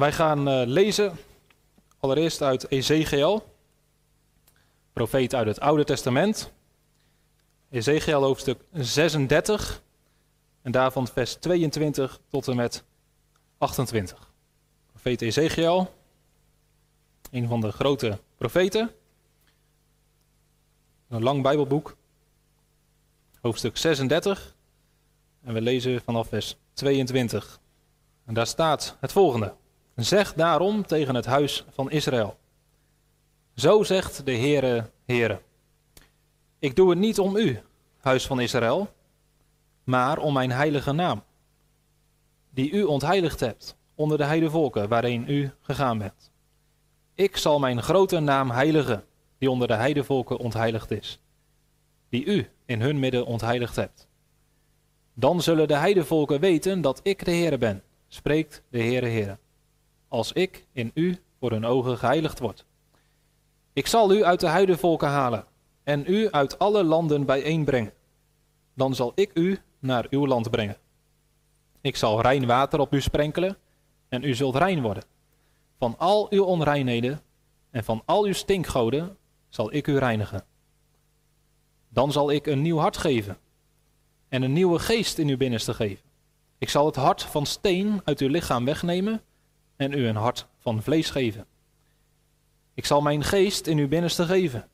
Wij gaan uh, lezen allereerst uit Ezekiel, profeet uit het Oude Testament. Ezekiel hoofdstuk 36 en daarvan vers 22 tot en met 28. Profeet Ezekiel, een van de grote profeten. Een lang Bijbelboek, hoofdstuk 36. En we lezen vanaf vers 22. En daar staat het volgende. Zeg daarom tegen het huis van Israël. Zo zegt de Heere, Heere. Ik doe het niet om u, huis van Israël, maar om mijn heilige naam, die u ontheiligd hebt onder de heidevolken waarin u gegaan bent. Ik zal mijn grote naam heiligen, die onder de heidevolken ontheiligd is, die u in hun midden ontheiligd hebt. Dan zullen de heidevolken weten dat ik de Heere ben, spreekt de Heere Heere, als ik in u voor hun ogen geheiligd word. Ik zal u uit de heidevolken halen en u uit alle landen bijeenbrengen. Dan zal ik u naar uw land brengen. Ik zal rein water op u sprenkelen en u zult rein worden. Van al uw onreinheden en van al uw stinkgoden zal ik u reinigen. Dan zal ik een nieuw hart geven en een nieuwe geest in uw binnenste geven. Ik zal het hart van steen uit uw lichaam wegnemen en u een hart van vlees geven. Ik zal mijn geest in uw binnenste geven.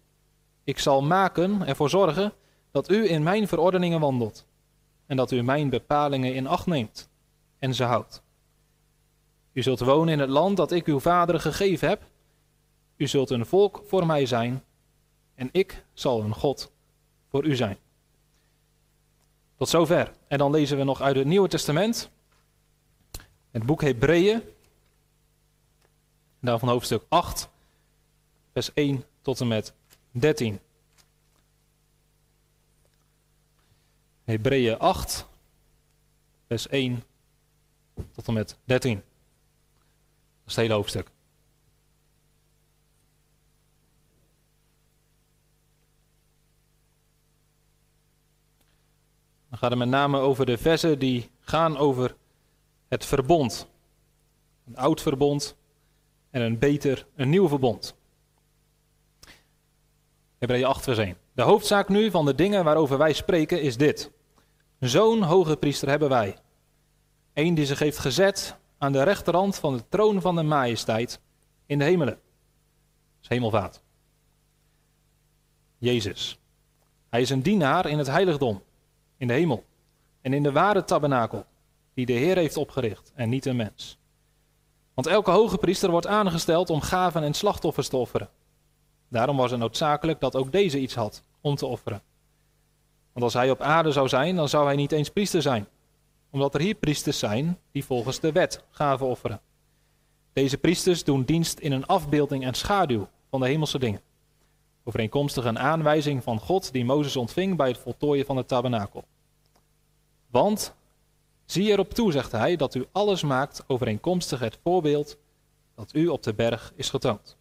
Ik zal maken, ervoor zorgen dat u in mijn verordeningen wandelt en dat u mijn bepalingen in acht neemt en ze houdt. U zult wonen in het land dat ik uw vaderen gegeven heb. U zult een volk voor mij zijn en ik zal een God voor u zijn. Tot zover. En dan lezen we nog uit het Nieuwe Testament. Het boek Hebreeën. Daarvan hoofdstuk 8, vers 1 tot en met 13. Hebreeën 8, vers 1 tot en met 13. Dat is het hele hoofdstuk. Dan gaat het met name over de versen die gaan over het verbond. Een oud verbond en een beter, een nieuw verbond. Hebreeën 8 vers 1. De hoofdzaak nu van de dingen waarover wij spreken is dit. Zo'n hoge priester hebben wij. Eén die zich heeft gezet aan de rechterhand van de troon van de majesteit in de hemelen. Dat is hemelvaart. Jezus. Hij is een dienaar in het heiligdom, in de hemel. En in de ware tabernakel, die de Heer heeft opgericht en niet een mens. Want elke hoge priester wordt aangesteld om gaven en slachtoffers te offeren. Daarom was het noodzakelijk dat ook deze iets had om te offeren. Want als hij op aarde zou zijn, dan zou hij niet eens priester zijn. Omdat er hier priesters zijn die volgens de wet gaven offeren. Deze priesters doen dienst in een afbeelding en schaduw van de hemelse dingen. Overeenkomstig een aanwijzing van God die Mozes ontving bij het voltooien van het tabernakel. Want zie erop toe, zegt hij, dat u alles maakt overeenkomstig het voorbeeld dat u op de berg is getoond.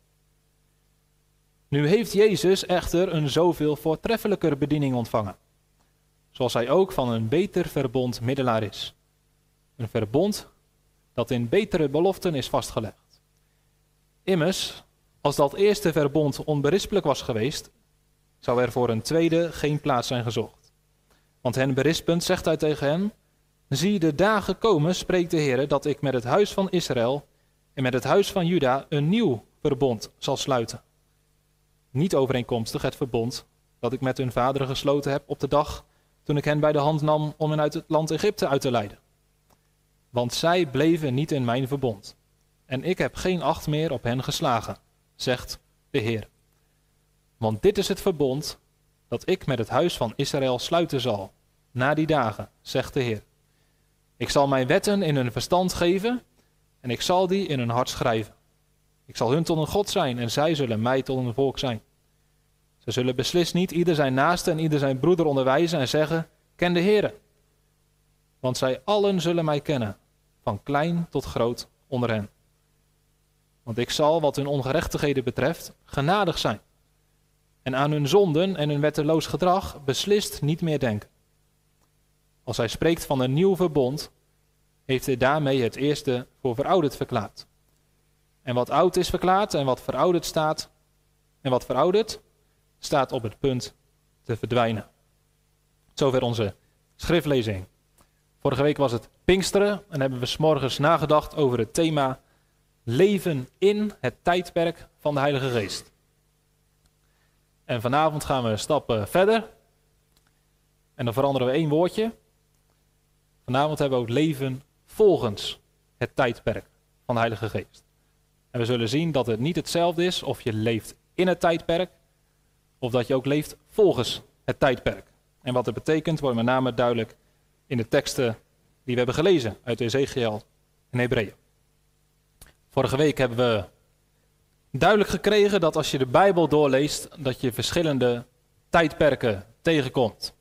Nu heeft Jezus echter een zoveel voortreffelijker bediening ontvangen, zoals hij ook van een beter verbond middelaar is. Een verbond dat in betere beloften is vastgelegd. Immers, als dat eerste verbond onberispelijk was geweest, zou er voor een tweede geen plaats zijn gezocht. Want hen berispend zegt hij tegen hen, zie de dagen komen, spreekt de Heer, dat ik met het huis van Israël en met het huis van Juda een nieuw verbond zal sluiten niet overeenkomstig het verbond dat ik met hun vaderen gesloten heb op de dag toen ik hen bij de hand nam om hen uit het land Egypte uit te leiden. Want zij bleven niet in mijn verbond, en ik heb geen acht meer op hen geslagen, zegt de Heer. Want dit is het verbond dat ik met het huis van Israël sluiten zal, na die dagen, zegt de Heer. Ik zal mijn wetten in hun verstand geven, en ik zal die in hun hart schrijven. Ik zal hun tot een God zijn en zij zullen mij tot een volk zijn. Ze zullen beslist niet ieder zijn naaste en ieder zijn broeder onderwijzen en zeggen, ken de Heere. Want zij allen zullen mij kennen, van klein tot groot onder hen. Want ik zal, wat hun ongerechtigheden betreft, genadig zijn. En aan hun zonden en hun wetteloos gedrag beslist niet meer denken. Als hij spreekt van een nieuw verbond, heeft hij daarmee het eerste voor verouderd verklaard. En wat oud is verklaard en wat verouderd staat, en wat verouderd, staat op het punt te verdwijnen. Zover onze schriftlezing. Vorige week was het Pinksteren en hebben we s'morgens nagedacht over het thema leven in het tijdperk van de Heilige Geest. En vanavond gaan we stappen verder. En dan veranderen we één woordje. Vanavond hebben we ook leven volgens het tijdperk van de Heilige Geest. En we zullen zien dat het niet hetzelfde is of je leeft in het tijdperk, of dat je ook leeft volgens het tijdperk. En wat het betekent wordt met name duidelijk in de teksten die we hebben gelezen uit Ezekiel en Hebreeën. Vorige week hebben we duidelijk gekregen dat als je de Bijbel doorleest, dat je verschillende tijdperken tegenkomt.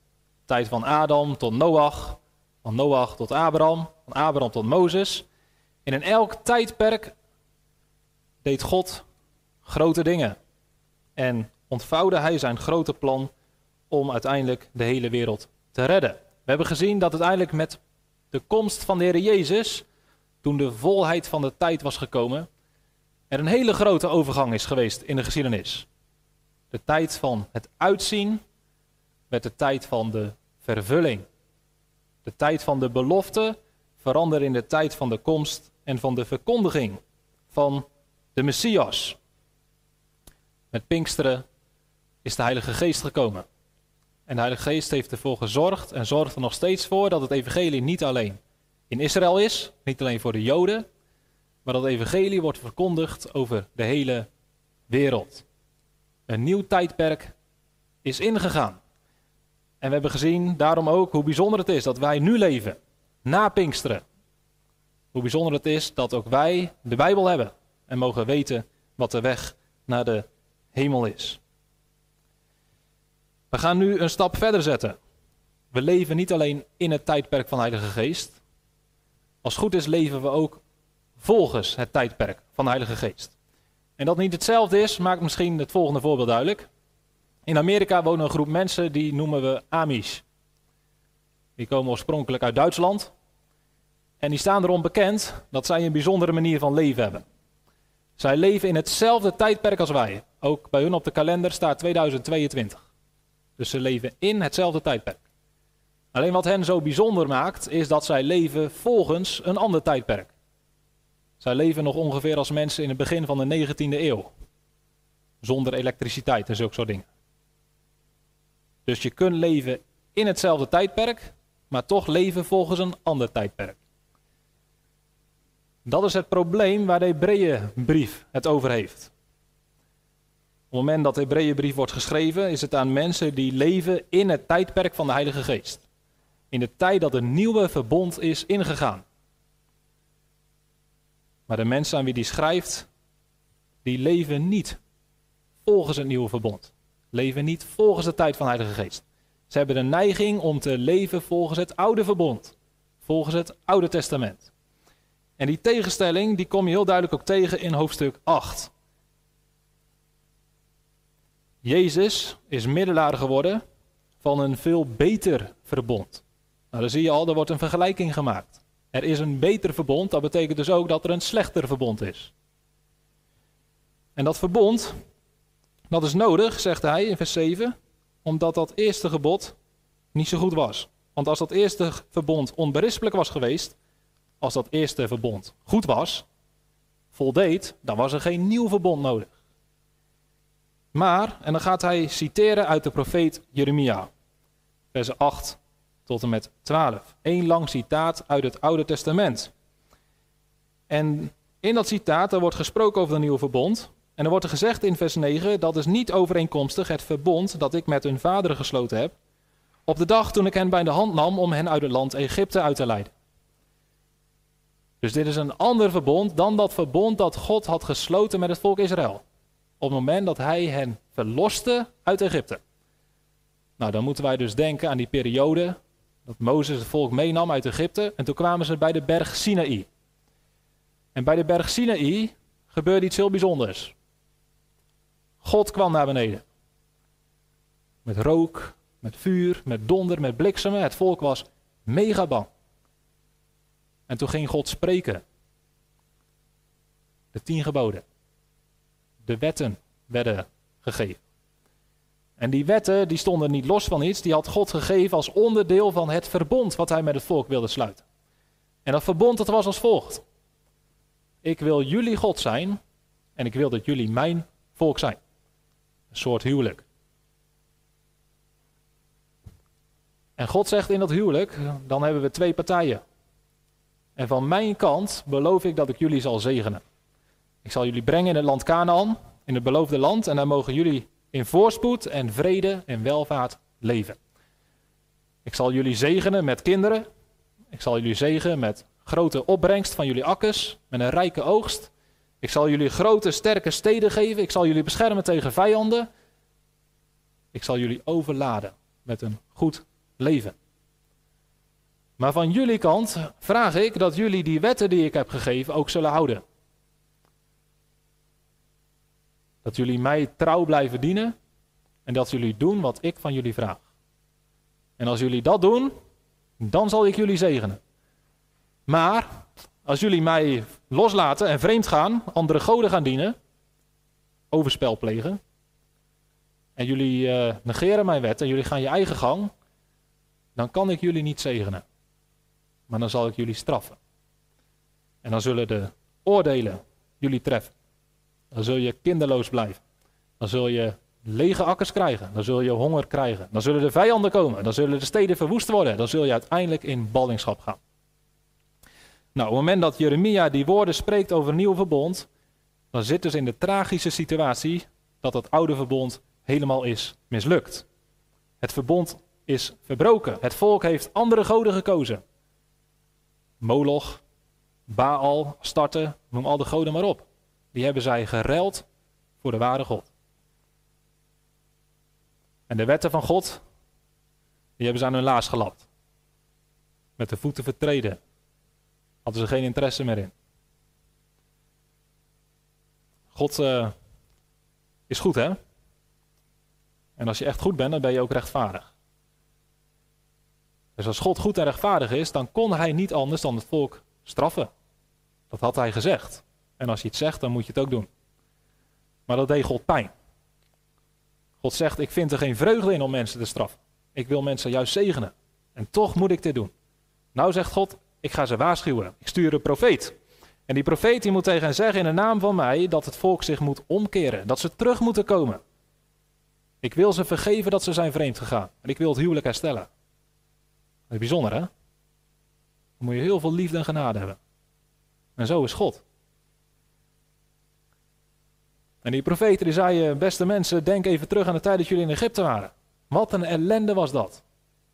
Tijd van Adam tot Noach, van Noach tot Abraham, van Abraham tot Mozes. En in elk tijdperk deed God grote dingen. En ontvouwde hij zijn grote plan om uiteindelijk de hele wereld te redden. We hebben gezien dat uiteindelijk met de komst van de Heer Jezus, toen de volheid van de tijd was gekomen, er een hele grote overgang is geweest in de geschiedenis. De tijd van het uitzien werd de tijd van de vervulling. De tijd van de belofte veranderde in de tijd van de komst en van de verkondiging van de Messias. Met Pinksteren is de Heilige Geest gekomen. En de Heilige Geest heeft ervoor gezorgd en zorgt er nog steeds voor dat het evangelie niet alleen in Israël is, niet alleen voor de Joden, maar dat het evangelie wordt verkondigd over de hele wereld. Een nieuw tijdperk is ingegaan. En we hebben gezien daarom ook hoe bijzonder het is dat wij nu leven, na Pinksteren. Hoe bijzonder het is dat ook wij de Bijbel hebben en mogen weten wat de weg naar de hemel is. We gaan nu een stap verder zetten. We leven niet alleen in het tijdperk van de Heilige Geest. Als goed is, leven we ook volgens het tijdperk van de Heilige Geest. En dat niet hetzelfde is, maakt misschien het volgende voorbeeld duidelijk. In Amerika wonen een groep mensen die noemen we Amish. Die komen oorspronkelijk uit Duitsland. En die staan erom bekend dat zij een bijzondere manier van leven hebben. Zij leven in hetzelfde tijdperk als wij. Ook bij hun op de kalender staat 2022. Dus ze leven in hetzelfde tijdperk. Alleen wat hen zo bijzonder maakt, is dat zij leven volgens een ander tijdperk. Zij leven nog ongeveer als mensen in het begin van de 19e eeuw. Zonder elektriciteit en zulke soort dingen. Dus je kunt leven in hetzelfde tijdperk, maar toch leven volgens een ander tijdperk. Dat is het probleem waar de Hebreeënbrief het over heeft. Op het moment dat de Hebreeënbrief wordt geschreven, is het aan mensen die leven in het tijdperk van de Heilige Geest. In de tijd dat een nieuwe verbond is ingegaan. Maar de mensen aan wie die schrijft, die leven niet volgens het nieuwe verbond. Leven niet volgens de tijd van de Heilige Geest. Ze hebben de neiging om te leven volgens het oude verbond. Volgens het Oude Testament. En die tegenstelling die kom je heel duidelijk ook tegen in hoofdstuk 8. Jezus is middelaar geworden van een veel beter verbond. Nou, dan zie je al, er wordt een vergelijking gemaakt. Er is een beter verbond, dat betekent dus ook dat er een slechter verbond is. En dat verbond, dat is nodig, zegt hij in vers 7, omdat dat eerste gebod niet zo goed was. Want als dat eerste verbond onberispelijk was geweest, als dat eerste verbond goed was, voldeed, dan was er geen nieuw verbond nodig. Maar, en dan gaat hij citeren uit de profeet Jeremia, vers 8 tot en met 12. Eén lang citaat uit het Oude Testament. En in dat citaat wordt gesproken over het nieuwe verbond. En er wordt er gezegd in vers 9, dat is niet overeenkomstig het verbond dat ik met hun vaderen gesloten heb, op de dag toen ik hen bij de hand nam om hen uit het land Egypte uit te leiden. Dus dit is een ander verbond dan dat verbond dat God had gesloten met het volk Israël. Op het moment dat hij hen verloste uit Egypte. Nou, dan moeten wij dus denken aan die periode dat Mozes het volk meenam uit Egypte en toen kwamen ze bij de berg Sinaï. En bij de berg Sinaï gebeurde iets heel bijzonders. God kwam naar beneden. Met rook, met vuur, met donder, met bliksemen. Het volk was mega bang. En toen ging God spreken. De tien geboden. De wetten werden gegeven. En die wetten die stonden niet los van iets, die had God gegeven als onderdeel van het verbond wat hij met het volk wilde sluiten. En dat verbond dat was als volgt. Ik wil jullie God zijn en ik wil dat jullie mijn volk zijn. Een soort huwelijk. En God zegt in dat huwelijk, dan hebben we twee partijen. En van mijn kant beloof ik dat ik jullie zal zegenen. Ik zal jullie brengen in het land Canaan, in het beloofde land, en daar mogen jullie in voorspoed en vrede en welvaart leven. Ik zal jullie zegenen met kinderen. Ik zal jullie zegenen met grote opbrengst van jullie akkers, met een rijke oogst. Ik zal jullie grote, sterke steden geven. Ik zal jullie beschermen tegen vijanden. Ik zal jullie overladen met een goed leven. Maar van jullie kant vraag ik dat jullie die wetten die ik heb gegeven ook zullen houden. Dat jullie mij trouw blijven dienen en dat jullie doen wat ik van jullie vraag. En als jullie dat doen, dan zal ik jullie zegenen. Maar als jullie mij loslaten en vreemd gaan, andere goden gaan dienen, overspel plegen, en jullie uh, negeren mijn wet en jullie gaan je eigen gang, dan kan ik jullie niet zegenen. Maar dan zal ik jullie straffen. En dan zullen de oordelen jullie treffen. Dan zul je kinderloos blijven. Dan zul je lege akkers krijgen. Dan zul je honger krijgen. Dan zullen de vijanden komen. Dan zullen de steden verwoest worden. Dan zul je uiteindelijk in ballingschap gaan. Nou, op het moment dat Jeremia die woorden spreekt over een nieuw verbond, dan zit dus in de tragische situatie dat het oude verbond helemaal is mislukt. Het verbond is verbroken. Het volk heeft andere goden gekozen. Moloch, Baal, Starten, noem al de goden maar op. Die hebben zij gereld voor de ware God. En de wetten van God, die hebben ze aan hun laars gelapt. Met de voeten vertreden. Hadden ze geen interesse meer in. God uh, is goed, hè? En als je echt goed bent, dan ben je ook rechtvaardig. Dus als God goed en rechtvaardig is, dan kon hij niet anders dan het volk straffen. Dat had hij gezegd. En als je iets zegt, dan moet je het ook doen. Maar dat deed God pijn. God zegt: Ik vind er geen vreugde in om mensen te straffen. Ik wil mensen juist zegenen. En toch moet ik dit doen. Nou zegt God: Ik ga ze waarschuwen. Ik stuur een profeet. En die profeet die moet tegen hen zeggen in de naam van mij dat het volk zich moet omkeren. Dat ze terug moeten komen. Ik wil ze vergeven dat ze zijn vreemd gegaan. En ik wil het huwelijk herstellen. Dat is bijzonder hè? Dan moet je heel veel liefde en genade hebben. En zo is God. En die profeten die zeiden, beste mensen, denk even terug aan de tijd dat jullie in Egypte waren. Wat een ellende was dat.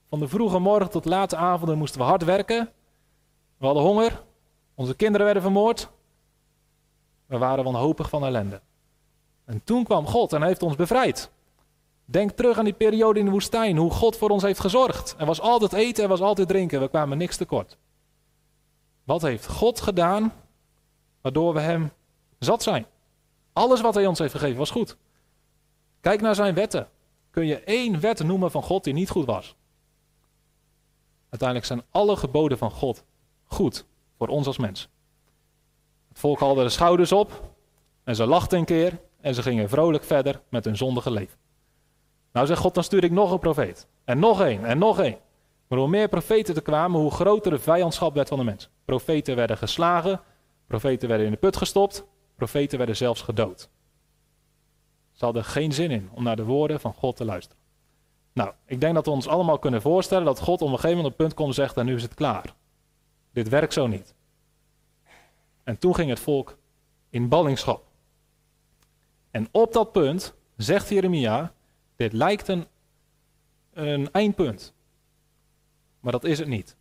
Van de vroege morgen tot late avonden moesten we hard werken. We hadden honger. Onze kinderen werden vermoord. We waren wanhopig van ellende. En toen kwam God en heeft ons bevrijd. Denk terug aan die periode in de woestijn, hoe God voor ons heeft gezorgd. Er was altijd eten, er was altijd drinken, we kwamen niks tekort. Wat heeft God gedaan waardoor we Hem zat zijn? Alles wat hij ons heeft gegeven was goed. Kijk naar zijn wetten. Kun je één wet noemen van God die niet goed was? Uiteindelijk zijn alle geboden van God goed voor ons als mens. Het volk haalde de schouders op en ze lachten een keer en ze gingen vrolijk verder met hun zondige leven. Nou zegt God, dan stuur ik nog een profeet. En nog één en nog één. Maar hoe meer profeten er kwamen, hoe groter de vijandschap werd van de mens. Profeten werden geslagen, profeten werden in de put gestopt, Profeten werden zelfs gedood. Ze hadden geen zin in om naar de woorden van God te luisteren. Nou, ik denk dat we ons allemaal kunnen voorstellen dat God op een gegeven moment op het punt komt en zegt: en nu is het klaar. Dit werkt zo niet. En toen ging het volk in ballingschap. En op dat punt zegt Jeremia: dit lijkt een, een eindpunt. Maar dat is het niet.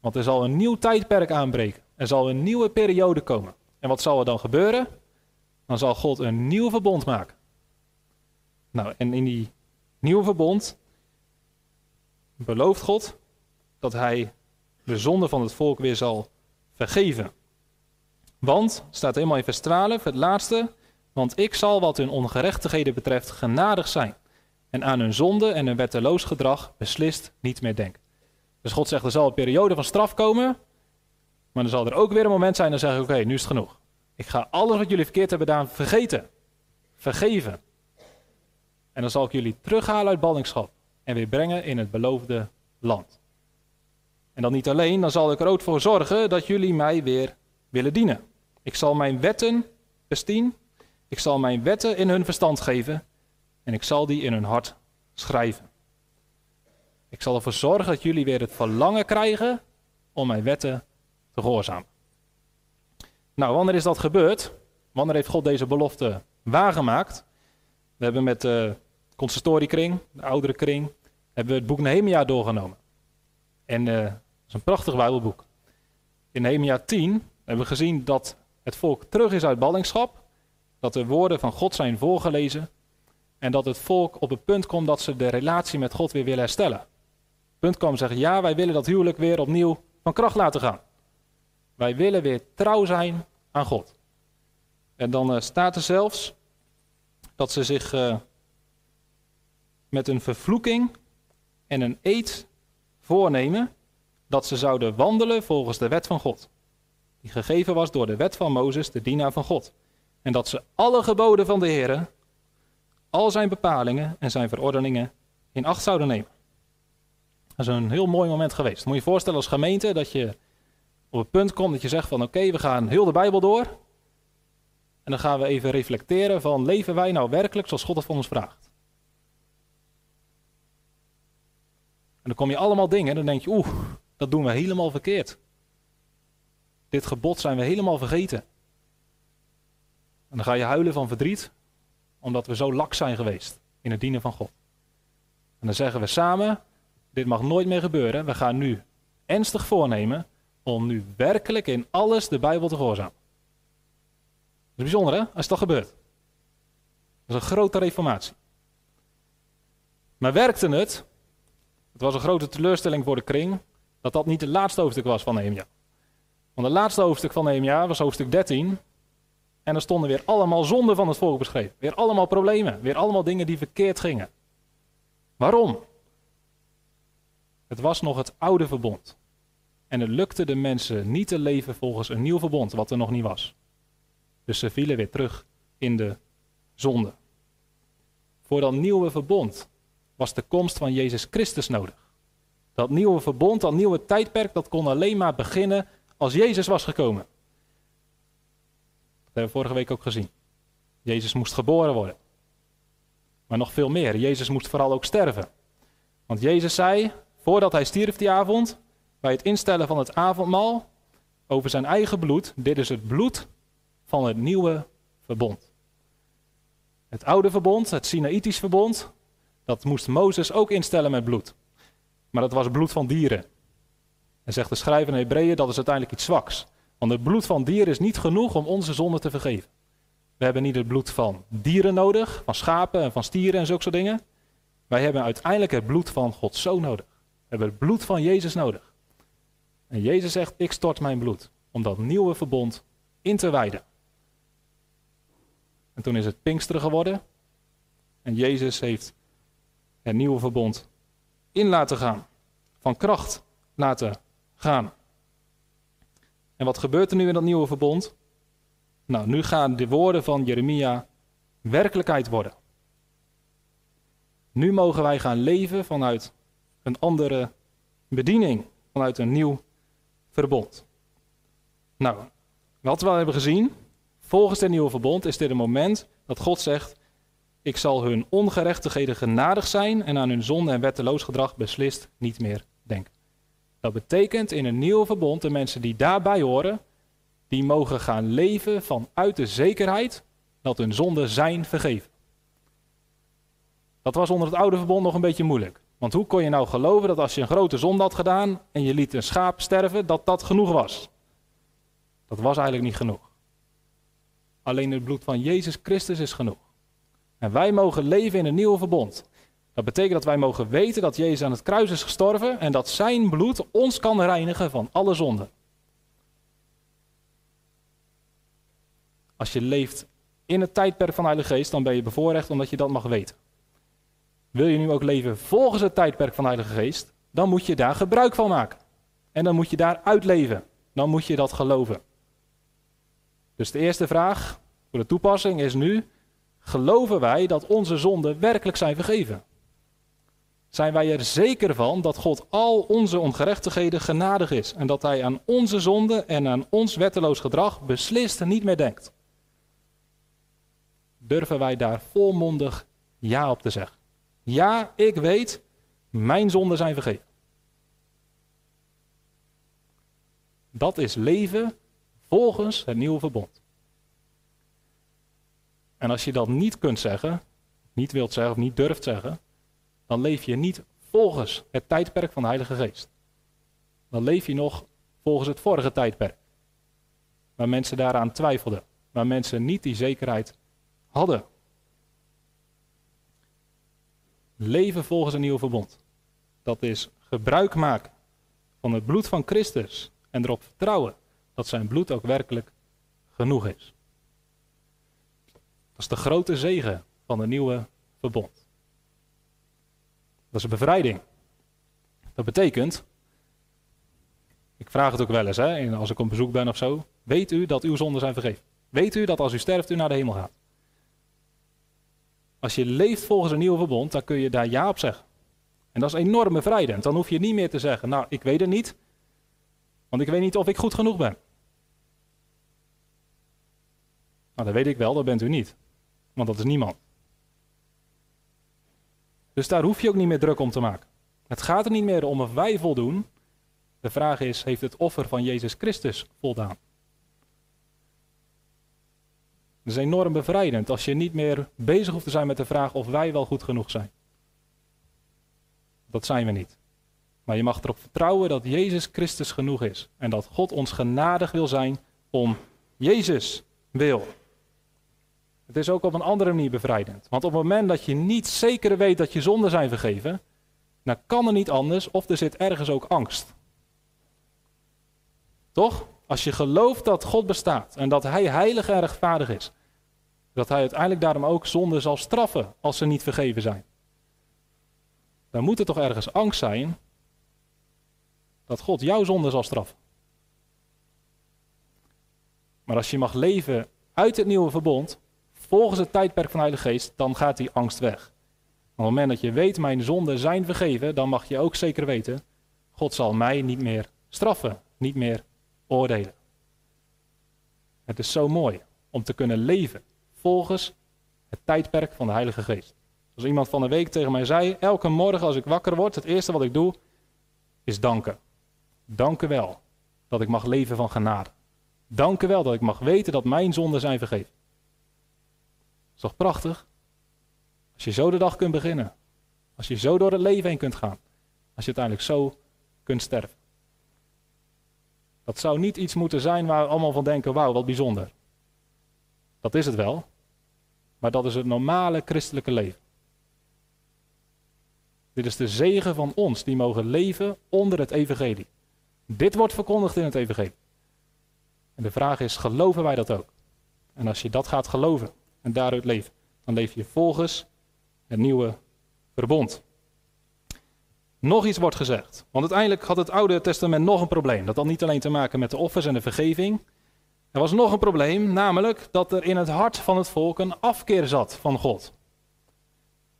Want er zal een nieuw tijdperk aanbreken. Er zal een nieuwe periode komen. En wat zal er dan gebeuren? Dan zal God een nieuw verbond maken. Nou, en in die nieuwe verbond belooft God dat hij de zonde van het volk weer zal vergeven. Want, staat helemaal in vers 12, het laatste, want ik zal wat hun ongerechtigheden betreft genadig zijn. En aan hun zonde en hun wetteloos gedrag beslist niet meer denken. Dus God zegt, er zal een periode van straf komen, maar dan zal er ook weer een moment zijn, dan zeg ik, oké, nu is het genoeg. Ik ga alles wat jullie verkeerd hebben gedaan vergeten. Vergeven. En dan zal ik jullie terughalen uit ballingschap en weer brengen in het beloofde land. En dan niet alleen, dan zal ik er ook voor zorgen dat jullie mij weer willen dienen. Ik zal mijn wetten, vers 10, ik zal mijn wetten in hun verstand geven en ik zal die in hun hart schrijven. Ik zal ervoor zorgen dat jullie weer het verlangen krijgen om mijn wetten te gehoorzamen. Nou, wanneer is dat gebeurd? Wanneer heeft God deze belofte waargemaakt? We hebben met de consistoriekring, de oudere kring, hebben we het boek Nehemia doorgenomen. En uh, dat is een prachtig Bijbelboek. In Nehemia 10 hebben we gezien dat het volk terug is uit ballingschap, dat de woorden van God zijn voorgelezen en dat het volk op het punt komt dat ze de relatie met God weer willen herstellen. Het punt komen zeggen, ja, wij willen dat huwelijk weer opnieuw van kracht laten gaan. Wij willen weer trouw zijn aan God. En dan uh, staat er zelfs dat ze zich uh, met een vervloeking en een eed voornemen dat ze zouden wandelen volgens de wet van God. Die gegeven was door de wet van Mozes, de dienaar van God. En dat ze alle geboden van de Heer, al zijn bepalingen en zijn verordeningen in acht zouden nemen. Dat is een heel mooi moment geweest. Moet je je voorstellen als gemeente dat je op het punt komt dat je zegt van oké, we gaan heel de Bijbel door. En dan gaan we even reflecteren van leven wij nou werkelijk zoals God het van ons vraagt. Dan kom je allemaal dingen, dan denk je, oeh, dat doen we helemaal verkeerd. Dit gebod zijn we helemaal vergeten. En dan ga je huilen van verdriet, omdat we zo lak zijn geweest in het dienen van God. En dan zeggen we samen, dit mag nooit meer gebeuren. We gaan nu ernstig voornemen om nu werkelijk in alles de Bijbel te gehoorzamen. Dat is bijzonder hè, als dat gebeurt. Dat is een grote reformatie. Maar werkte het? Het was een grote teleurstelling voor de kring dat dat niet het laatste hoofdstuk was van Nehemia. Want het laatste hoofdstuk van Nehemia was hoofdstuk 13. En er stonden weer allemaal zonden van het volk beschreven. Weer allemaal problemen. Weer allemaal dingen die verkeerd gingen. Waarom? Het was nog het oude verbond. En het lukte de mensen niet te leven volgens een nieuw verbond, wat er nog niet was. Dus ze vielen weer terug in de zonde. Voor dat nieuwe verbond was de komst van Jezus Christus nodig. Dat nieuwe verbond, dat nieuwe tijdperk, dat kon alleen maar beginnen als Jezus was gekomen. Dat hebben we vorige week ook gezien. Jezus moest geboren worden. Maar nog veel meer, Jezus moest vooral ook sterven. Want Jezus zei, voordat hij stierf die avond, bij het instellen van het avondmaal, over zijn eigen bloed, dit is het bloed van het nieuwe verbond. Het oude verbond, het Sinaïtisch verbond, dat moest Mozes ook instellen met bloed. Maar dat was bloed van dieren. En zegt de schrijver in Hebreeën, dat is uiteindelijk iets zwaks. Want het bloed van dieren is niet genoeg om onze zonde te vergeven. We hebben niet het bloed van dieren nodig, van schapen en van stieren en zulke soort dingen. Wij hebben uiteindelijk het bloed van Gods Zoon nodig. We hebben het bloed van Jezus nodig. En Jezus zegt, ik stort mijn bloed om dat nieuwe verbond in te wijden. En toen is het Pinksteren geworden. En Jezus heeft het nieuwe verbond in laten gaan. Van kracht laten gaan. En wat gebeurt er nu in dat nieuwe verbond? Nou, nu gaan de woorden van Jeremia werkelijkheid worden. Nu mogen wij gaan leven vanuit een andere bediening, vanuit een nieuw verbond. Nou, wat we al hebben gezien, volgens het nieuwe verbond is dit een moment dat God zegt: Ik zal hun ongerechtigheden genadig zijn en aan hun zonde en wetteloos gedrag beslist niet meer denken. Dat betekent in een nieuw verbond, de mensen die daarbij horen, die mogen gaan leven vanuit de zekerheid dat hun zonden zijn vergeven. Dat was onder het oude verbond nog een beetje moeilijk. Want hoe kon je nou geloven dat als je een grote zonde had gedaan en je liet een schaap sterven, dat dat genoeg was? Dat was eigenlijk niet genoeg. Alleen het bloed van Jezus Christus is genoeg. En wij mogen leven in een nieuwe verbond. Dat betekent dat wij mogen weten dat Jezus aan het kruis is gestorven en dat zijn bloed ons kan reinigen van alle zonden. Als je leeft in het tijdperk van de Heilige Geest, dan ben je bevoorrecht omdat je dat mag weten. Wil je nu ook leven volgens het tijdperk van de Heilige Geest, dan moet je daar gebruik van maken. En dan moet je daar uitleven. Dan moet je dat geloven. Dus de eerste vraag voor de toepassing is nu: geloven wij dat onze zonden werkelijk zijn vergeven? Zijn wij er zeker van dat God al onze ongerechtigheden genadig is en dat Hij aan onze zonde en aan ons wetteloos gedrag beslist niet meer denkt? Durven wij daar volmondig ja op te zeggen? Ja, ik weet, mijn zonden zijn vergeven. Dat is leven volgens het nieuwe verbond. En als je dat niet kunt zeggen, niet wilt zeggen of niet durft zeggen, dan leef je niet volgens het tijdperk van de Heilige Geest. Dan leef je nog volgens het vorige tijdperk. Waar mensen daaraan twijfelden. Waar mensen niet die zekerheid hadden. Leven volgens een nieuw verbond. Dat is gebruik maken van het bloed van Christus en erop vertrouwen dat zijn bloed ook werkelijk genoeg is. Is de grote zegen van het nieuwe verbond. Dat is een bevrijding. Dat betekent, ik vraag het ook wel eens hè, als ik op bezoek ben of zo, weet u dat uw zonden zijn vergeven? Weet u dat als u sterft u naar de hemel gaat? Als je leeft volgens een nieuw verbond, dan kun je daar ja op zeggen. En dat is enorm bevrijdend. Dan hoef je niet meer te zeggen, nou ik weet het niet, want ik weet niet of ik goed genoeg ben. Nou, dat weet ik wel, dat bent u niet. Want dat is niemand. Dus daar hoef je ook niet meer druk om te maken. Het gaat er niet meer om of wij voldoen. De vraag is, heeft het offer van Jezus Christus voldaan? Dat is enorm bevrijdend als je niet meer bezig hoeft te zijn met de vraag of wij wel goed genoeg zijn. Dat zijn we niet. Maar je mag erop vertrouwen dat Jezus Christus genoeg is. En dat God ons genadig wil zijn om Jezus wil. Het is ook op een andere manier bevrijdend. Want op het moment dat je niet zeker weet dat je zonden zijn vergeven, dan kan er niet anders of er zit ergens ook angst. Toch? Als je gelooft dat God bestaat en dat Hij heilig en rechtvaardig is, dat Hij uiteindelijk daarom ook zonden zal straffen als ze niet vergeven zijn. Dan moet er toch ergens angst zijn dat God jouw zonde zal straffen. Maar als je mag leven uit het nieuwe verbond, volgens het tijdperk van de Heilige Geest, dan gaat die angst weg. Op het moment dat je weet, mijn zonden zijn vergeven, dan mag je ook zeker weten, God zal mij niet meer straffen, niet meer oordelen. Het is zo mooi om te kunnen leven volgens het tijdperk van de Heilige Geest. Als iemand van de week tegen mij zei, elke morgen als ik wakker word, het eerste wat ik doe, is danken. Dank u wel dat ik mag leven van genade. Dank u wel dat ik mag weten dat mijn zonden zijn vergeven. Toch prachtig? Als je zo de dag kunt beginnen. Als je zo door het leven heen kunt gaan. Als je uiteindelijk zo kunt sterven. Dat zou niet iets moeten zijn waar we allemaal van denken: wauw, wat bijzonder. Dat is het wel. Maar dat is het normale christelijke leven. Dit is de zegen van ons die mogen leven onder het evangelie. Dit wordt verkondigd in het evangelie. En de vraag is, geloven wij dat ook? En als je dat gaat geloven en daaruit leven, dan leef je volgens het nieuwe verbond. Nog iets wordt gezegd. Want uiteindelijk had het Oude Testament nog een probleem. Dat had niet alleen te maken met de offers en de vergeving. Er was nog een probleem, namelijk dat er in het hart van het volk een afkeer zat van God.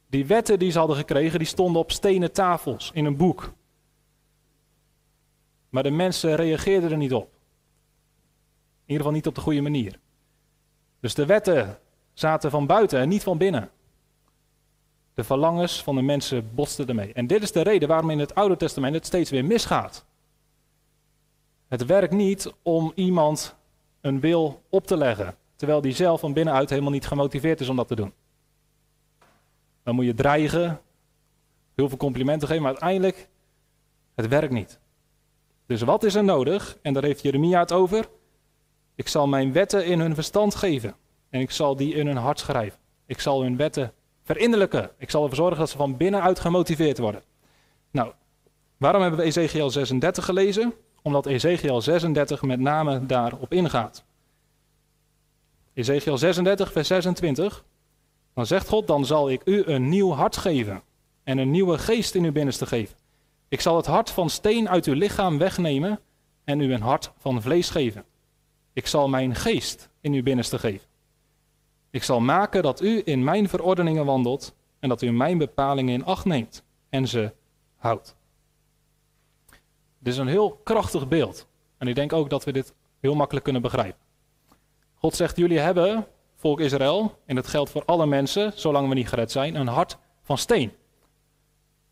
Die wetten die ze hadden gekregen, die stonden op stenen tafels in een boek. Maar de mensen reageerden er niet op. In ieder geval niet op de goede manier. Dus de wetten zaten van buiten en niet van binnen. De verlangens van de mensen botsten ermee. En dit is de reden waarom in het Oude Testament het steeds weer misgaat. Het werkt niet om iemand een wil op te leggen, terwijl die zelf van binnenuit helemaal niet gemotiveerd is om dat te doen. Dan moet je dreigen, heel veel complimenten geven, maar uiteindelijk, het werkt niet. Dus wat is er nodig? En daar heeft Jeremia het over. Ik zal mijn wetten in hun verstand geven. En ik zal die in hun hart schrijven. Ik zal hun wetten verinnerlijken. Ik zal ervoor zorgen dat ze van binnenuit gemotiveerd worden. Nou, waarom hebben we Ezekiel 36 gelezen? Omdat Ezekiel 36 met name daarop ingaat. Ezekiel 36, vers 26. Dan zegt God, dan zal ik u een nieuw hart geven. En een nieuwe geest in uw binnenste geven. Ik zal het hart van steen uit uw lichaam wegnemen en u een hart van vlees geven. Ik zal mijn geest in uw binnenste geven. Ik zal maken dat u in mijn verordeningen wandelt en dat u mijn bepalingen in acht neemt en ze houdt. Dit is een heel krachtig beeld. En ik denk ook dat we dit heel makkelijk kunnen begrijpen. God zegt: Jullie hebben, volk Israël, en dat geldt voor alle mensen, zolang we niet gered zijn, een hart van steen.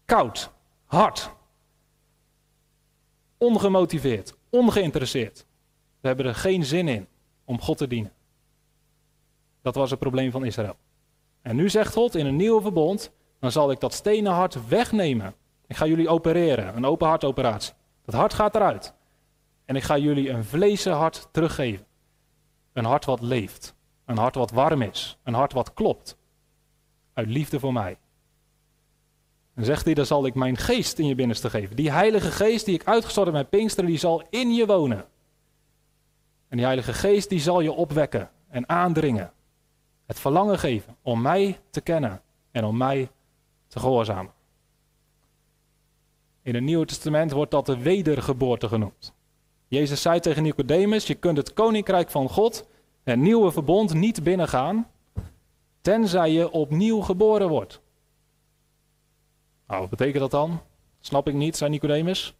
Koud, hard, ongemotiveerd, ongeïnteresseerd. We hebben er geen zin in om God te dienen. Dat was het probleem van Israël. En nu zegt God in een nieuwe verbond, dan zal ik dat stenen hart wegnemen. Ik ga jullie opereren, een open hartoperatie. Dat hart gaat eruit. En ik ga jullie een vleesen hart teruggeven. Een hart wat leeft. Een hart wat warm is. Een hart wat klopt. Uit liefde voor mij. En zegt hij, dan zal ik mijn geest in je binnenste geven. Die heilige geest die ik uitgestort heb met Pinksteren, die zal in je wonen. En die heilige geest die zal je opwekken en aandringen. Het verlangen geven om mij te kennen en om mij te gehoorzamen. In het Nieuwe Testament wordt dat de wedergeboorte genoemd. Jezus zei tegen Nicodemus: Je kunt het koninkrijk van God, het nieuwe verbond, niet binnengaan, tenzij je opnieuw geboren wordt. Nou, wat betekent dat dan? Snap ik niet, zei Nicodemus.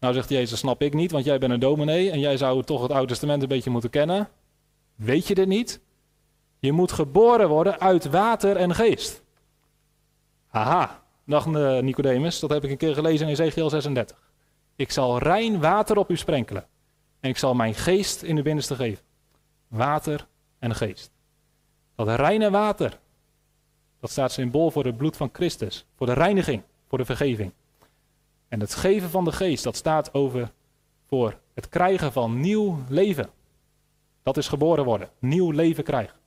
Nou zegt Jezus, snap ik niet, want jij bent een dominee en jij zou toch het Oude Testament een beetje moeten kennen. Weet je dit niet? Je moet geboren worden uit water en geest. Haha, dacht eh, Nicodemus, dat heb ik een keer gelezen in Ezekiel 36. Ik zal rein water op u sprenkelen en ik zal mijn geest in uw binnenste geven. Water en geest. Dat reine water, dat staat symbool voor het bloed van Christus, voor de reiniging, voor de vergeving. En het geven van de geest, dat staat over voor het krijgen van nieuw leven. Dat is geboren worden, nieuw leven krijgen.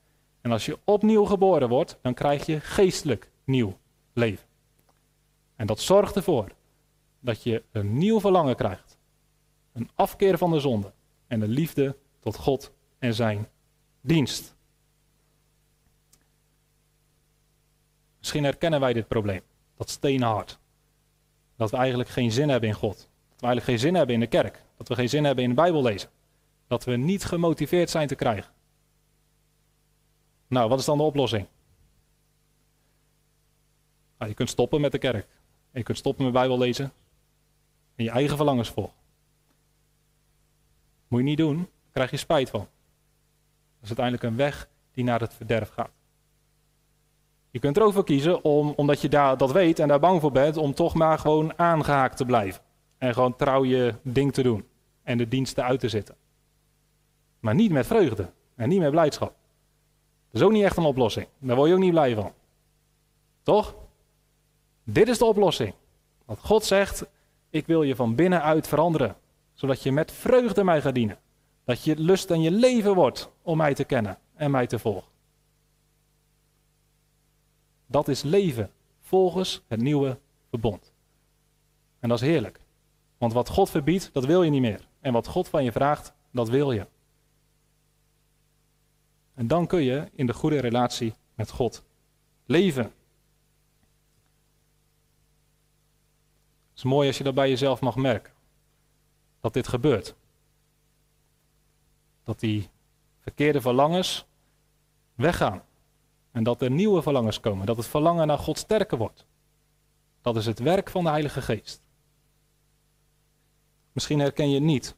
En als je opnieuw geboren wordt, dan krijg je geestelijk nieuw leven. En dat zorgt ervoor dat je een nieuw verlangen krijgt. Een afkeer van de zonde en een liefde tot God en zijn dienst. Misschien herkennen wij dit probleem, dat stenen hart. Dat we eigenlijk geen zin hebben in God. Dat we eigenlijk geen zin hebben in de kerk. Dat we geen zin hebben in de Bijbel lezen. Dat we niet gemotiveerd zijn te krijgen. Nou, wat is dan de oplossing? Nou, je kunt stoppen met de kerk. En je kunt stoppen met Bijbel lezen. En je eigen verlangens volgen. Moet je niet doen, daar krijg je spijt van. Dat is uiteindelijk een weg die naar het verderf gaat. Je kunt er ook voor kiezen om, omdat je daar, dat weet en daar bang voor bent, om toch maar gewoon aangehaakt te blijven. En gewoon trouw je ding te doen. En de diensten uit te zitten. Maar niet met vreugde en niet met blijdschap. Dat is ook niet echt een oplossing. Daar word je ook niet blij van. Toch? Dit is de oplossing. Want God zegt, ik wil je van binnenuit veranderen. Zodat je met vreugde mij gaat dienen. Dat je lust en je leven wordt om mij te kennen en mij te volgen. Dat is leven volgens het nieuwe verbond. En dat is heerlijk. Want wat God verbiedt, dat wil je niet meer. En wat God van je vraagt, dat wil je. En dan kun je in de goede relatie met God leven. Het is mooi als je dat bij jezelf mag merken. Dat dit gebeurt. Dat die verkeerde verlangens weggaan. En dat er nieuwe verlangens komen. Dat het verlangen naar God sterker wordt. Dat is het werk van de Heilige Geest. Misschien herken je het niet.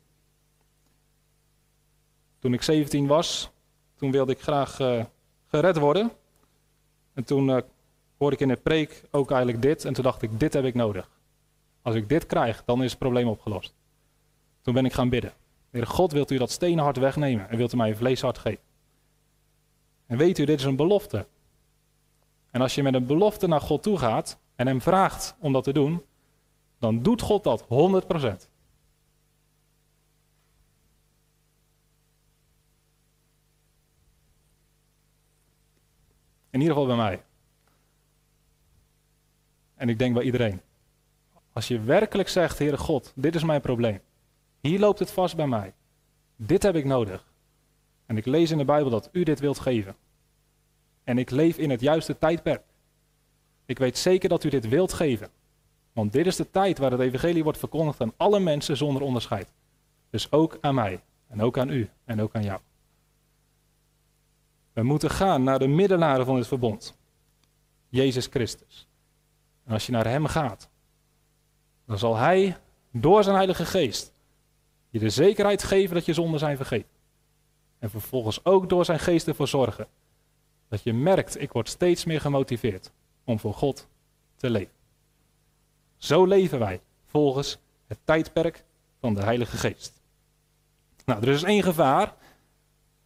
Toen ik 17 was, toen wilde ik graag uh, gered worden. En toen uh, hoorde ik in de preek ook eigenlijk dit. En toen dacht ik, dit heb ik nodig. Als ik dit krijg, dan is het probleem opgelost. Toen ben ik gaan bidden. Heer God, wilt u dat stenen hart wegnemen en wilt u mij een vleeshart geven? En weet u, dit is een belofte. En als je met een belofte naar God toe gaat en hem vraagt om dat te doen, dan doet God dat 100%. In ieder geval bij mij. En ik denk bij iedereen. Als je werkelijk zegt, Heere God, dit is mijn probleem. Hier loopt het vast bij mij. Dit heb ik nodig. En ik lees in de Bijbel dat u dit wilt geven. En ik leef in het juiste tijdperk. Ik weet zeker dat u dit wilt geven. Want dit is de tijd waar het evangelie wordt verkondigd aan alle mensen zonder onderscheid. Dus ook aan mij. En ook aan u en ook aan jou. We moeten gaan naar de middelaar van het verbond. Jezus Christus. En als je naar Hem gaat, dan zal Hij door zijn Heilige Geest je de zekerheid geven dat je zonden zijn vergeten. En vervolgens ook door zijn geest ervoor zorgen dat je merkt, ik word steeds meer gemotiveerd om voor God te leven. Zo leven wij volgens het tijdperk van de Heilige Geest. Nou, er is één gevaar,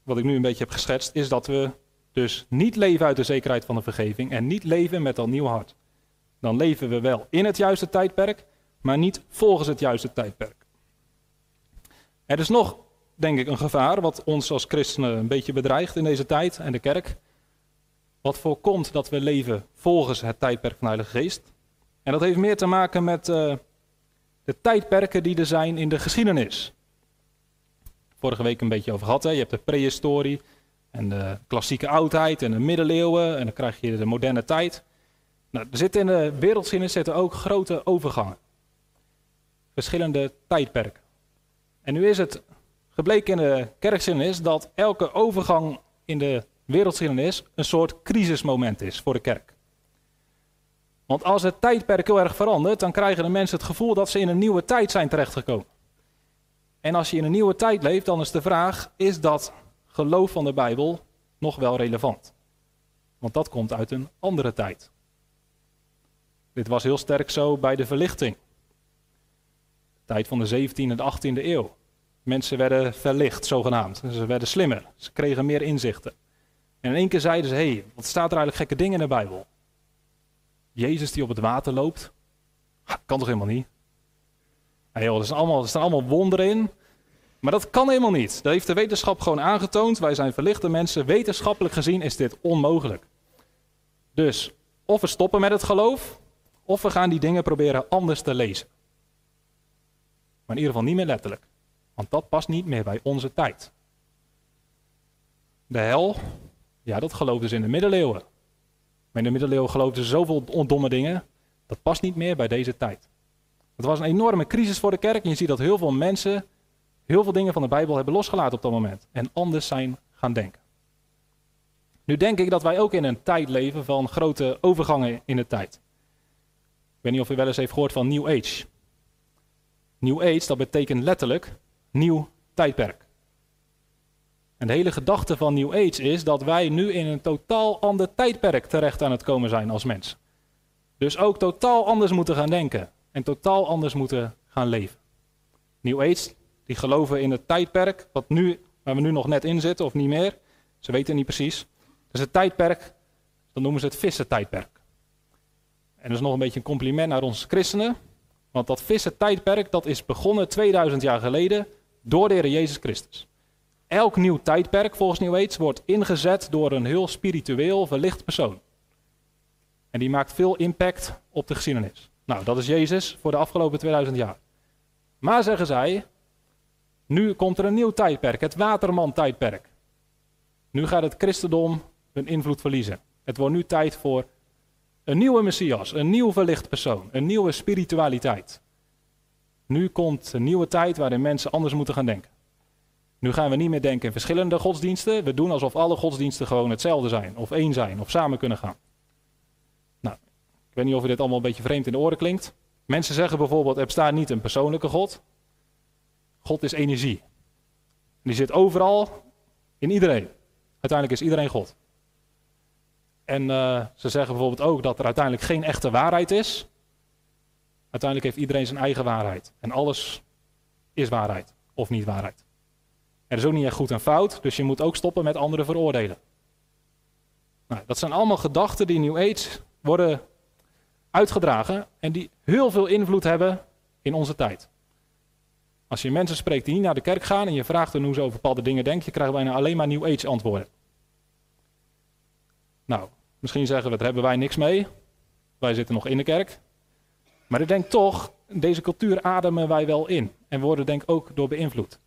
wat ik nu een beetje heb geschetst, is dat we dus niet leven uit de zekerheid van de vergeving en niet leven met al nieuw hart. Dan leven we wel in het juiste tijdperk, maar niet volgens het juiste tijdperk. Er is nog, denk ik, een gevaar wat ons als christenen een beetje bedreigt in deze tijd en de kerk. Wat voorkomt dat we leven volgens het tijdperk van de Heilige Geest. En dat heeft meer te maken met uh, de tijdperken die er zijn in de geschiedenis. Vorige week een beetje over gehad. Hè? Je hebt de prehistorie en de klassieke oudheid en de middeleeuwen. En dan krijg je de moderne tijd. Nou, er zitten in de wereldgeschiedenis zitten ook grote overgangen. Verschillende tijdperken. En nu is het gebleken in de kerkgeschiedenis dat elke overgang in de wereldgeschiedenis een soort crisismoment is voor de kerk. Want als het tijdperk heel erg verandert, dan krijgen de mensen het gevoel dat ze in een nieuwe tijd zijn terechtgekomen. En als je in een nieuwe tijd leeft, dan is de vraag: is dat geloof van de Bijbel nog wel relevant? Want dat komt uit een andere tijd. Dit was heel sterk zo bij de verlichting. Tijd van de 17e en de 18e eeuw. Mensen werden verlicht, zogenaamd. Ze werden slimmer. Ze kregen meer inzichten. En in één keer zeiden ze: hé, hey, wat staat er eigenlijk gekke dingen in de Bijbel? Jezus die op het water loopt? kan toch helemaal niet? Ja, joh, allemaal, er staan allemaal wonderen in. Maar dat kan helemaal niet. Dat heeft de wetenschap gewoon aangetoond. Wij zijn verlichte mensen. Wetenschappelijk gezien is dit onmogelijk. Dus of we stoppen met het geloof, of we gaan die dingen proberen anders te lezen. Maar in ieder geval niet meer letterlijk. Want dat past niet meer bij onze tijd. De hel, ja, dat geloofden ze in de middeleeuwen. Maar in de middeleeuwen geloofden ze zoveel domme dingen. Dat past niet meer bij deze tijd. Het was een enorme crisis voor de kerk. En je ziet dat heel veel mensen heel veel dingen van de Bijbel hebben losgelaten op dat moment. En anders zijn gaan denken. Nu denk ik dat wij ook in een tijd leven van grote overgangen in de tijd. Ik weet niet of u wel eens heeft gehoord van New Age. New Age, dat betekent letterlijk nieuw tijdperk. En de hele gedachte van New Age is dat wij nu in een totaal ander tijdperk terecht aan het komen zijn als mens. Dus ook totaal anders moeten gaan denken en totaal anders moeten gaan leven. New Age, die geloven in het tijdperk wat nu, waar we nu nog net in zitten of niet meer. Ze weten niet precies. Dus het tijdperk, dan noemen ze het vissen-tijdperk. En dat is nog een beetje een compliment naar ons christenen. Want dat vissen-tijdperk, dat is begonnen 2000 jaar geleden door de Heer Jezus Christus. Elk nieuw tijdperk volgens New Age wordt ingezet door een heel spiritueel verlicht persoon. En die maakt veel impact op de geschiedenis. Nou, dat is Jezus voor de afgelopen 2000 jaar. Maar zeggen zij, nu komt er een nieuw tijdperk, het Waterman-tijdperk. Nu gaat het christendom een invloed verliezen. Het wordt nu tijd voor een nieuwe Messias, een nieuw verlicht persoon, een nieuwe spiritualiteit. Nu komt een nieuwe tijd waarin mensen anders moeten gaan denken. Nu gaan we niet meer denken in verschillende godsdiensten. We doen alsof alle godsdiensten gewoon hetzelfde zijn, of één zijn, of samen kunnen gaan. Nou, ik weet niet of dit allemaal een beetje vreemd in de oren klinkt. Mensen zeggen bijvoorbeeld: er bestaat niet een persoonlijke God. God is energie. die zit overal, in iedereen. Uiteindelijk is iedereen God. En uh, ze zeggen bijvoorbeeld ook dat er uiteindelijk geen echte waarheid is. Uiteindelijk heeft iedereen zijn eigen waarheid. En alles is waarheid of niet waarheid. Er is ook niet echt goed en fout, dus je moet ook stoppen met anderen veroordelen. Nou, dat zijn allemaal gedachten die in New Age worden uitgedragen en die heel veel invloed hebben in onze tijd. Als je mensen spreekt die niet naar de kerk gaan en je vraagt hen hoe ze over bepaalde dingen denken, je krijgt bijna alleen maar New Age antwoorden. Nou, misschien zeggen we, daar hebben wij niks mee. Wij zitten nog in de kerk. Maar ik denk toch, deze cultuur ademen wij wel in. En worden denk ik ook door beïnvloed.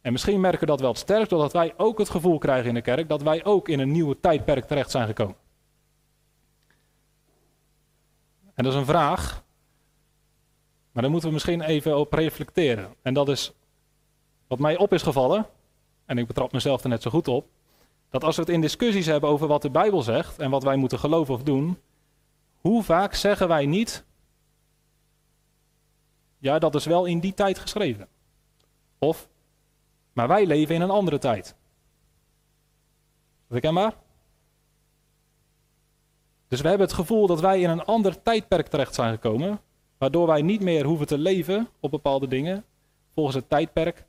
En misschien merken we dat wel sterk, doordat wij ook het gevoel krijgen in de kerk dat wij ook in een nieuwe tijdperk terecht zijn gekomen. En dat is een vraag, maar daar moeten we misschien even op reflecteren. En dat is, wat mij op is gevallen, en ik betrap mezelf er net zo goed op, dat als we het in discussies hebben over wat de Bijbel zegt en wat wij moeten geloven of doen, hoe vaak zeggen wij niet, ja, dat is wel in die tijd geschreven. Of, maar wij leven in een andere tijd. Is dat herkenbaar? Dus we hebben het gevoel dat wij in een ander tijdperk terecht zijn gekomen, waardoor wij niet meer hoeven te leven op bepaalde dingen volgens het tijdperk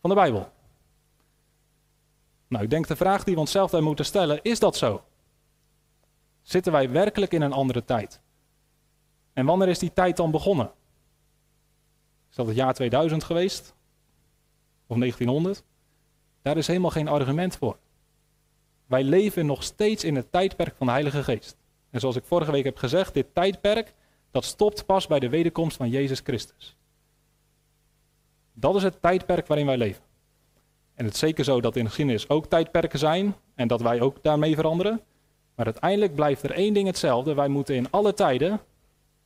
van de Bijbel. Nou, ik denk de vraag die we onszelf daar moeten stellen, is dat zo? Zitten wij werkelijk in een andere tijd? En wanneer is die tijd dan begonnen? Is dat het jaar 2000 geweest? Of 1900? Daar is helemaal geen argument voor. Wij leven nog steeds in het tijdperk van de Heilige Geest. En zoals ik vorige week heb gezegd, dit tijdperk, dat stopt pas bij de wederkomst van Jezus Christus. Dat is het tijdperk waarin wij leven. En het is zeker zo dat in de geschiedenis ook tijdperken zijn en dat wij ook daarmee veranderen. Maar uiteindelijk blijft er één ding hetzelfde. Wij moeten in alle tijden,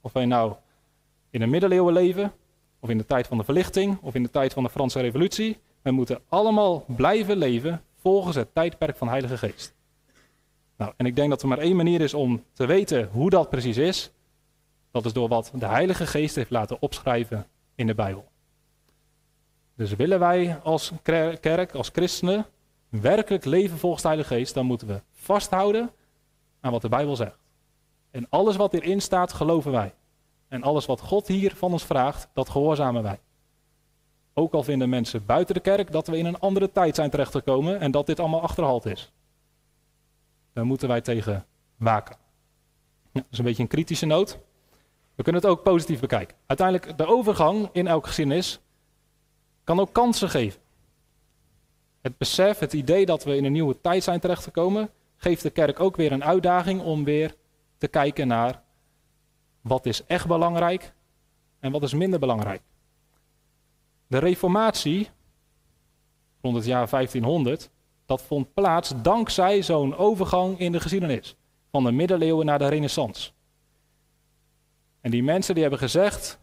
of wij nou in de middeleeuwen leven, of in de tijd van de verlichting, of in de tijd van de Franse Revolutie, wij moeten allemaal blijven leven volgens het tijdperk van Heilige Geest. Nou, en ik denk dat er maar één manier is om te weten hoe dat precies is. Dat is door wat de Heilige Geest heeft laten opschrijven in de Bijbel. Dus willen wij als kerk, als christenen, werkelijk leven volgens de Heilige Geest, dan moeten we vasthouden aan wat de Bijbel zegt. En alles wat erin staat, geloven wij. En alles wat God hier van ons vraagt, dat gehoorzamen wij. Ook al vinden mensen buiten de kerk dat we in een andere tijd zijn terechtgekomen en dat dit allemaal achterhaald is. Daar moeten wij tegen waken. dat is een beetje een kritische noot. We kunnen het ook positief bekijken. Uiteindelijk, de overgang in elke geschiedenis kan ook kansen geven. Het besef, het idee dat we in een nieuwe tijd zijn terechtgekomen, geeft de kerk ook weer een uitdaging om weer te kijken naar wat is echt belangrijk en wat is minder belangrijk. De reformatie rond het jaar 1500, dat vond plaats dankzij zo'n overgang in de geschiedenis. Van de middeleeuwen naar de renaissance. En die mensen die hebben gezegd,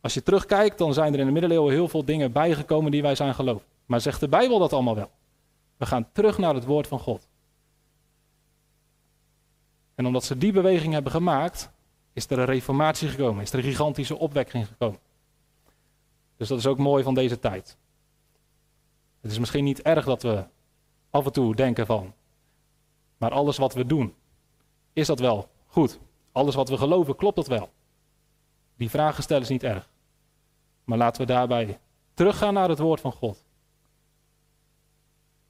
als je terugkijkt, dan zijn er in de middeleeuwen heel veel dingen bijgekomen die wij zijn geloofd. Maar zegt de Bijbel dat allemaal wel? We gaan terug naar het woord van God. En omdat ze die beweging hebben gemaakt, is er een reformatie gekomen, is er een gigantische opwekking gekomen. Dus dat is ook mooi van deze tijd. Het is misschien niet erg dat we af en toe denken van, maar alles wat we doen, is dat wel goed? Alles wat we geloven, klopt dat wel? Die vragen stellen is niet erg. Maar laten we daarbij teruggaan naar het woord van God.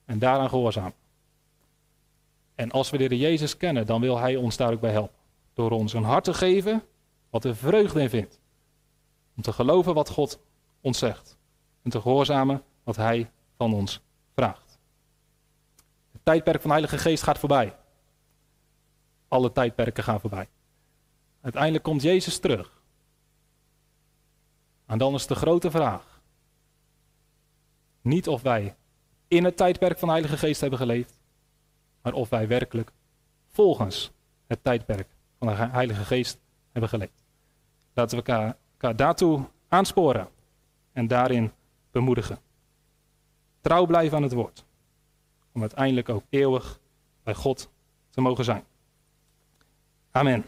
En daaraan gehoorzamen. En als we de Jezus kennen, dan wil Hij ons daar ook bij helpen. Door ons een hart te geven wat er vreugde in vindt. Om te geloven wat God ons zegt. En te gehoorzamen wat Hij van ons vraagt. Het tijdperk van de Heilige Geest gaat voorbij. Alle tijdperken gaan voorbij. Uiteindelijk komt Jezus terug. En dan is de grote vraag. Niet of wij in het tijdperk van de Heilige Geest hebben geleefd, maar of wij werkelijk volgens het tijdperk van de Heilige Geest hebben geleefd. Laten we elkaar, elkaar daartoe aansporen en daarin bemoedigen. Trouw blijven aan het woord, om uiteindelijk ook eeuwig bij God te mogen zijn. Amen.